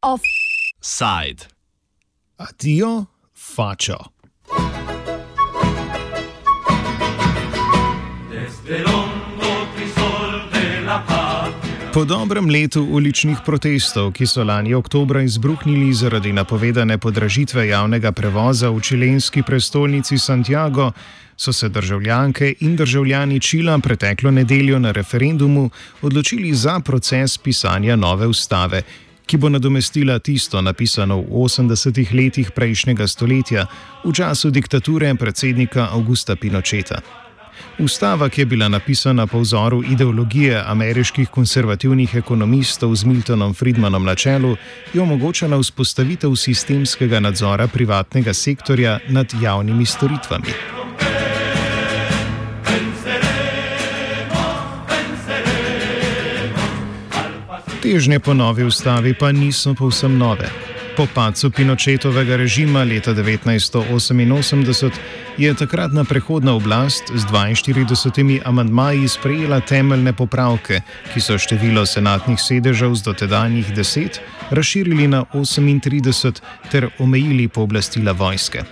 Offside. Addio faccio. Po dobrem letu uličnih protestov, ki so lani oktobra izbruhnili zaradi napovedane podražitve javnega prevoza v čilenski prestolnici Santiago, so se državljanke in državljani Čila preteklo nedeljo na referendumu odločili za proces pisanja nove ustave, ki bo nadomestila tisto napisano v 80-ih letih prejšnjega stoletja, v času diktature predsednika Augusta Pinocheta. Ustava, ki je bila napisana po vzoru ideologije ameriških konservativnih ekonomistov z Miltonom Friedmanom na čelu, je omogočala vzpostavitev sistemskega nadzora privatnega sektorja nad javnimi storitvami. Težnje po novi ustavi pa niso povsem nove. Po pacu Pinochetovega režima leta 1988 je takratna prehodna oblast z 42 amantmaji sprejela temeljne popravke, ki so število senatnih sedežev z dotedanjih 10 razširili na 38 ter omejili pooblastila vojske.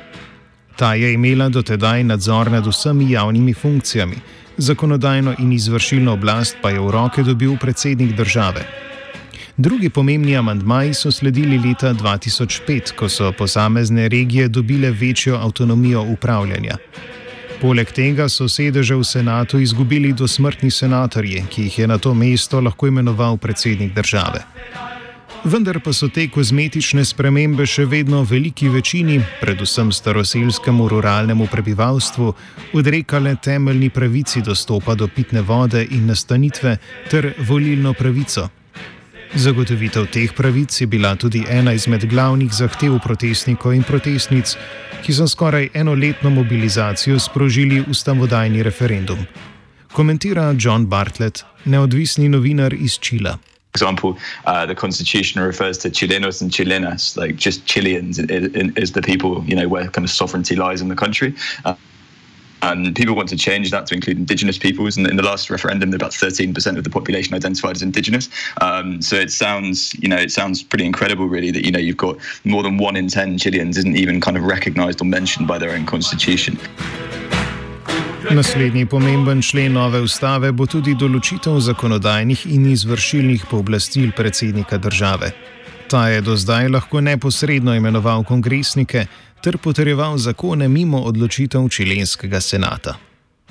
Ta je imela dotedaj nadzor nad vsemi javnimi funkcijami, zakonodajno in izvršilno oblast pa je v roke dobil predsednik države. Drugi pomembni amantmaji so sledili leta 2005, ko so posamezne regije dobile večjo avtonomijo upravljanja. Poleg tega so sedeže v senatu izgubili dosmrtni senatorji, ki jih je na to mesto lahko imenoval predsednik države. Vendar pa so te kozmetične spremembe še vedno veliki večini, predvsem staroselskemu ruralnemu prebivalstvu, odrekale temeljni pravici dostopa do pitne vode in nastanitve ter volilno pravico. Zagotovitev teh pravic je bila tudi ena izmed glavnih zahtev protestnikov in protestnic, ki so skoraj enoletno mobilizacijo sprožili ustavodajni referendum. Komentira John Bartlett, neodvisni novinar iz Čila. example, uh, the constitution refers to Chilenos and Chilenas, like just Chileans is the people, you know, where kind of sovereignty lies in the country. Uh, And people want to change that to include indigenous peoples. And in the last referendum, about 13% of the population identified as indigenous. Um, so it sounds, you know, it sounds pretty incredible, really, that you know you've got more than one in ten Chileans isn't even kind of recognised or mentioned by their own constitution. Naslednji pomemben člen nove ustave bo tudi določitev zakonodajnih in izvršilnih pooblastil predsednika države. Ta je do zdaj lahko neposredno imenoval kongresnike, ter potrjeval zakone mimo odločitev čilenskega senata.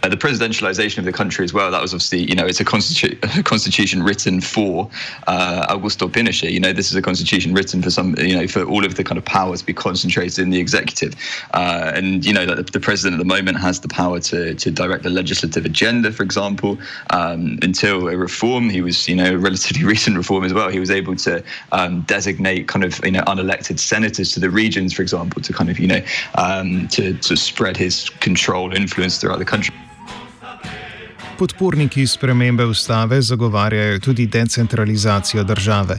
Uh, the presidentialization of the country as well. That was obviously, you know, it's a, constitu- a constitution written for uh, Augusto Pinochet. You know, this is a constitution written for some, you know, for all of the kind of powers to be concentrated in the executive. Uh, and you know that the, the, president at the moment has the power to to direct the legislative agenda, for example. Um, until a reform, he was, you know, relatively recent reform as well. He was able to um, designate kind of, you know, unelected senators to the regions, for example, to kind of, you know, um, to to spread his control influence throughout the country. Podporniki spremembe ustave zagovarjajo tudi decentralizacijo države.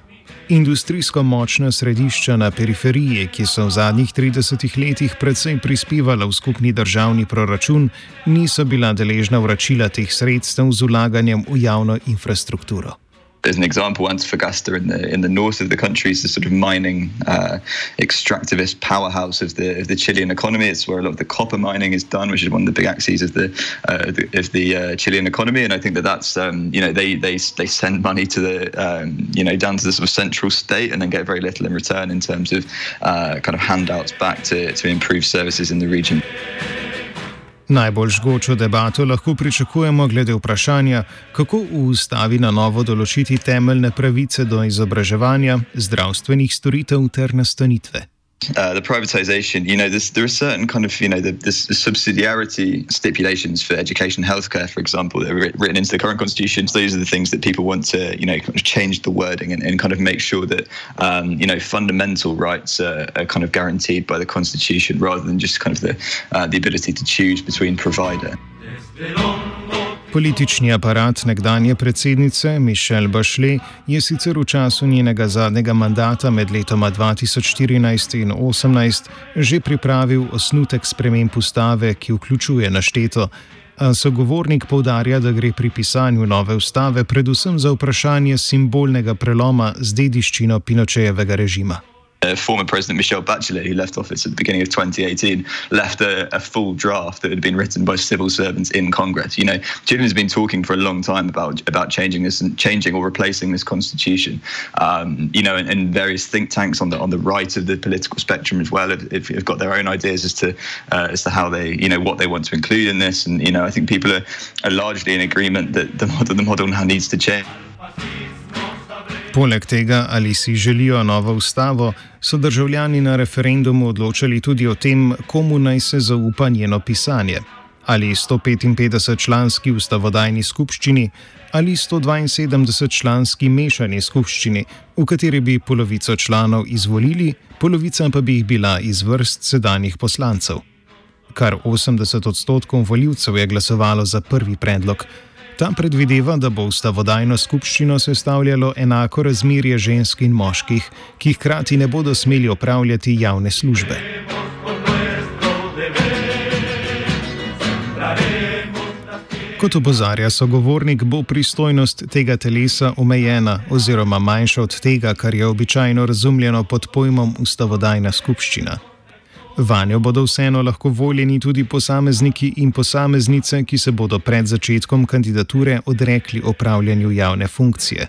Industrijsko močna središča na periferiji, ki so v zadnjih 30 letih predvsem prispevala v skupni državni proračun, niso bila deležna vračila teh sredstev z ulaganjem v javno infrastrukturo. As an example, Antofagasta in the in the north of the country is the sort of mining uh, extractivist powerhouse of the of the Chilean economy. It's where a lot of the copper mining is done, which is one of the big axes of the uh, the, of the uh, Chilean economy. And I think that that's um, you know they they they send money to the um, you know down to the sort of central state and then get very little in return in terms of uh, kind of handouts back to to improve services in the region. Najbolj žgočo debato lahko pričakujemo glede vprašanja, kako v ustavi na novo določiti temeljne pravice do izobraževanja, zdravstvenih storitev ter nastanitve. Uh, the privatization, you know, there are certain kind of, you know, the, the, subsidiarity stipulations for education, healthcare, for example, that are written into the current constitution. So those are the things that people want to, you know, kind of change the wording and, and kind of make sure that, um, you know, fundamental rights are, are, kind of guaranteed by the constitution rather than just kind of the uh, the ability to choose between provider. Politični aparat nekdanje predsednice Mišel Bašle je sicer v času njenega zadnjega mandata med letoma 2014 in 2018 že pripravil osnutek sprememb ustave, ki vključuje našteto. A sogovornik povdarja, da gre pri pisanju nove ustave predvsem za vprašanje simbolnega preloma z dediščino Pinočejevega režima. Uh, former President Michelle Bachelet, who left office at the beginning of 2018, left a, a, full draft that had been written by civil servants in Congress. You know, Chile has been talking for a long time about about changing this and changing or replacing this constitution. Um, you know, and, and, various think tanks on the on the right of the political spectrum as well have, have got their own ideas as to uh, as to how they, you know, what they want to include in this. And you know, I think people are, are largely in agreement that the model the model now needs to change. Poleg tega, ali si želijo novo ustavo, so državljani na referendumu odločali tudi o tem, komu naj se zaupa njeno pisanje. Ali 155 članski ustavodajni skupščini ali 172 članski mešani skupščini, v kateri bi polovico članov izvolili, polovica pa bi jih bila iz vrst sedanjih poslancev. Kar 80 odstotkov voljivcev je glasovalo za prvi predlog. Ta predvideva, da bo ustavodajno skupščino sestavljalo enako razmerje žensk in moških, ki hkrati ne bodo smeli opravljati javne službe. Kot opozarja sogovornik, bo pristojnost tega telesa omejena oziroma manjša od tega, kar je običajno razumljeno pod pojmom ustavodajna skupščina. Vanjo bodo vseeno lahko voljeni tudi posamezniki in posameznice, ki se bodo pred začetkom kandidature odrekli opravljanju javne funkcije.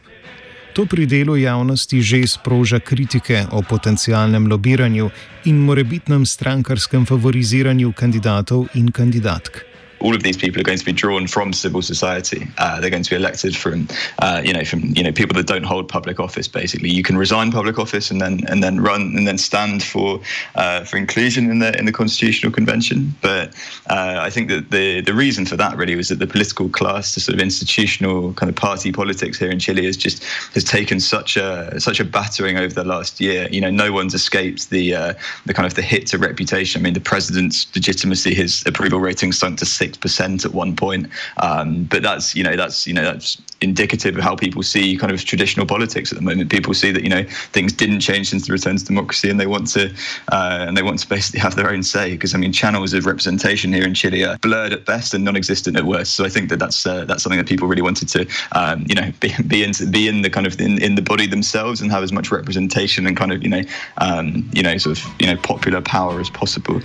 To pri delu javnosti že sproža kritike o potencialnem lobiranju in morebitnem strankarskem favoriziranju kandidatov in kandidatk. All of these people are going to be drawn from civil society. Uh, they're going to be elected from, uh, you know, from you know people that don't hold public office. Basically, you can resign public office and then and then run and then stand for uh, for inclusion in the in the constitutional convention. But uh, I think that the the reason for that really was that the political class, the sort of institutional kind of party politics here in Chile, has just has taken such a such a battering over the last year. You know, no one's escaped the uh, the kind of the hit to reputation. I mean, the president's legitimacy, his approval rating sunk to six percent at one point. Um, but that's you know that's you know that's indicative of how people see kind of traditional politics at the moment. People see that you know things didn't change since the return to democracy, and they want to uh, and they want to basically have their own say. Because I mean, channels of representation here in Chile are blurred at best and non-existent at worst. So I think that that's uh, that's something that people really wanted to um, you know be, be in be in the kind of in, in the body themselves and have as much representation and kind of you know um, you know sort of you know popular power as possible.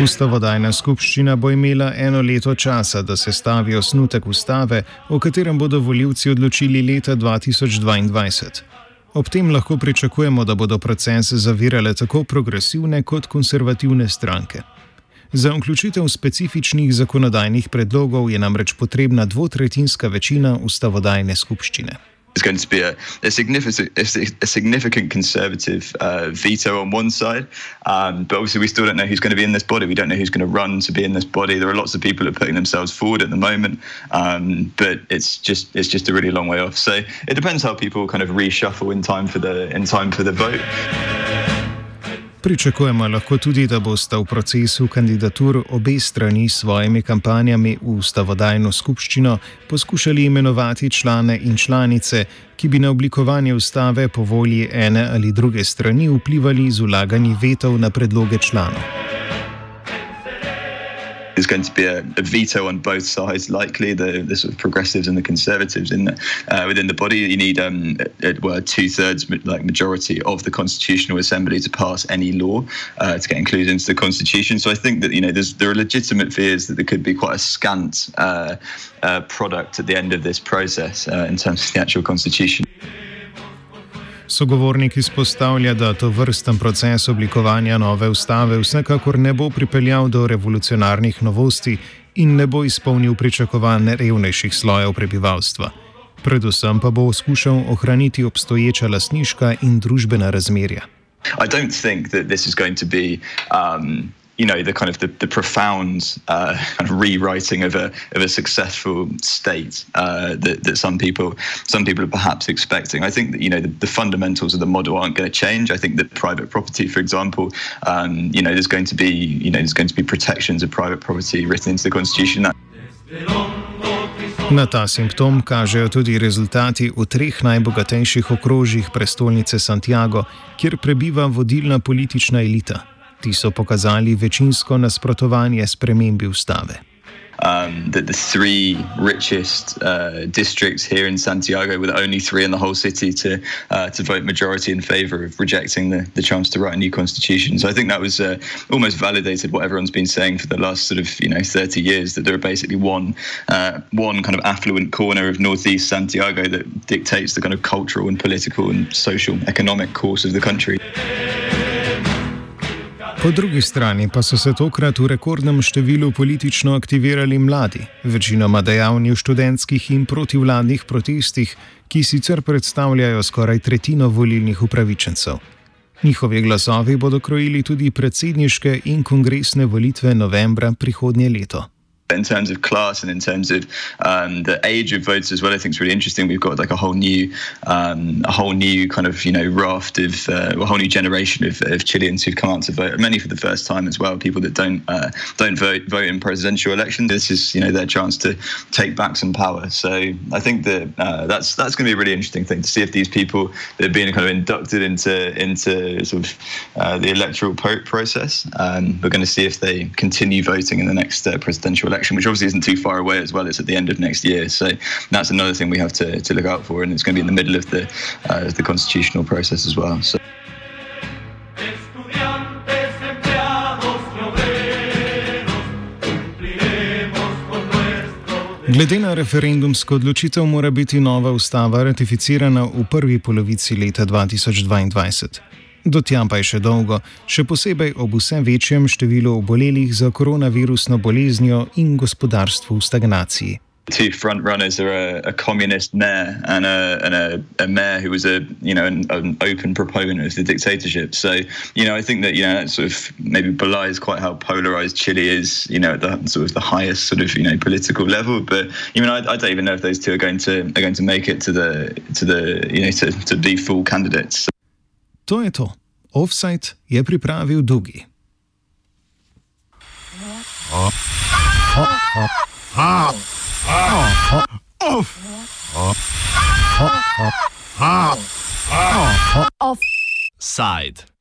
Ustavodajna skupščina bo imela eno leto časa, da se stavi osnutek ustave, o katerem bodo voljivci odločili leta 2022. Ob tem lahko pričakujemo, da bodo proces zavirale tako progresivne kot konservativne stranke. Za vključitev specifičnih zakonodajnih predlogov je namreč potrebna dvotretinska večina ustavodajne skupščine. There's going to be a, a significant a, significant conservative uh, veto on one side, um, but obviously we still don't know who's going to be in this body. We don't know who's going to run to be in this body. There are lots of people that are putting themselves forward at the moment, um, but it's just it's just a really long way off. So it depends how people kind of reshuffle in time for the in time for the vote. Pričakujemo lahko tudi, da boste v procesu kandidatur obe strani s svojimi kampanjami v ustavodajno skupščino poskušali imenovati člane in članice, ki bi na oblikovanje ustave po volji ene ali druge strani vplivali z ulaganji vetov na predloge članov. There's going to be a, a, veto on both sides, likely the, the sort of progressives and the conservatives in the, uh, within the body. You need um, well, two thirds like majority of the Constitutional Assembly to pass any law uh, to get included into the Constitution. So I think that you know there are legitimate fears that there could be quite a scant uh, uh product at the end of this process uh, in terms of the actual Constitution. Sogovornik izpostavlja, da to vrsten proces oblikovanja nove ustave vsekakor ne bo pripeljal do revolucionarnih novosti in ne bo izpolnil pričakovanj revnejših slojev prebivalstva. Predvsem pa bo skušal ohraniti obstoječa lasniška in družbena razmerja. I don't think that this is going to be um, you know the kind of the, the profound uh, kind of rewriting of a of a successful state uh, that, that some people some people are perhaps expecting. I think that you know the, the fundamentals of the model aren't going to change. I think that private property, for example, um, you know, there's going to be you know there's going to be protections of private property written into the constitution. That Na ta simptom kažejo tudi rezultati v treh najbogatejših okrožjih prestolnice Santiago, kjer prebiva vodilna politična elita. Ti so pokazali večinsko nasprotovanje spremembi ustave. um, that the three richest uh, districts here in Santiago were the only three in the whole city to uh, to vote majority in favour of rejecting the, the chance to write a new constitution. So I think that was uh, almost validated what everyone's been saying for the last sort of you know 30 years that there are basically one uh, one kind of affluent corner of northeast Santiago that dictates the kind of cultural and political and social economic course of the country. Po drugi strani pa so se tokrat v rekordnem številu politično aktivirali mladi, večinoma dejavni v študentskih in protivladnih protestih, ki sicer predstavljajo skoraj tretjino volilnih upravičencev. Njihovi glasovi bodo krojili tudi predsedniške in kongresne volitve novembra prihodnje leto. In terms of class and in terms of um, the age of voters as well. I think it's really interesting. We've got like a whole new, um, a whole new kind of you know raft of uh, a whole new generation of, of, Chileans who've come out to vote. Many for the first time as well. People that don't uh, don't vote vote in presidential elections. This is you know their chance to take back some power. So I think that uh, that's that's going to be a really interesting thing to see if these people that are being kind of inducted into into sort of uh, the electoral process. Um, we're going to see if they continue voting in the next uh, presidential election election, which obviously isn't too far away as well. It's at the end of next year, so that's another thing we have to, to look out for, and it's going to be in the middle of the uh, the constitutional process as well. So. Glede na referendumsko odločitev mora biti nova ustava ratificirana v prvi polovici leta 2022. Do tja pa je še dolgo, še posebej ob vse večjem številu obolelih za koronavirusno boleznijo in gospodarstvu v stagnaciji. two front runners are a, a communist mayor and, a, and a, a, mayor who was a you know an, an, open proponent of the dictatorship. So you know I think that you know that sort of maybe belies quite how polarized Chile is. You know at the sort of the highest sort of you know political level. But you know I, I don't even know if those two are going to are going to make it to the to the you know to, to be full candidates. To je to. Offside je pripravil Dugi. Offside.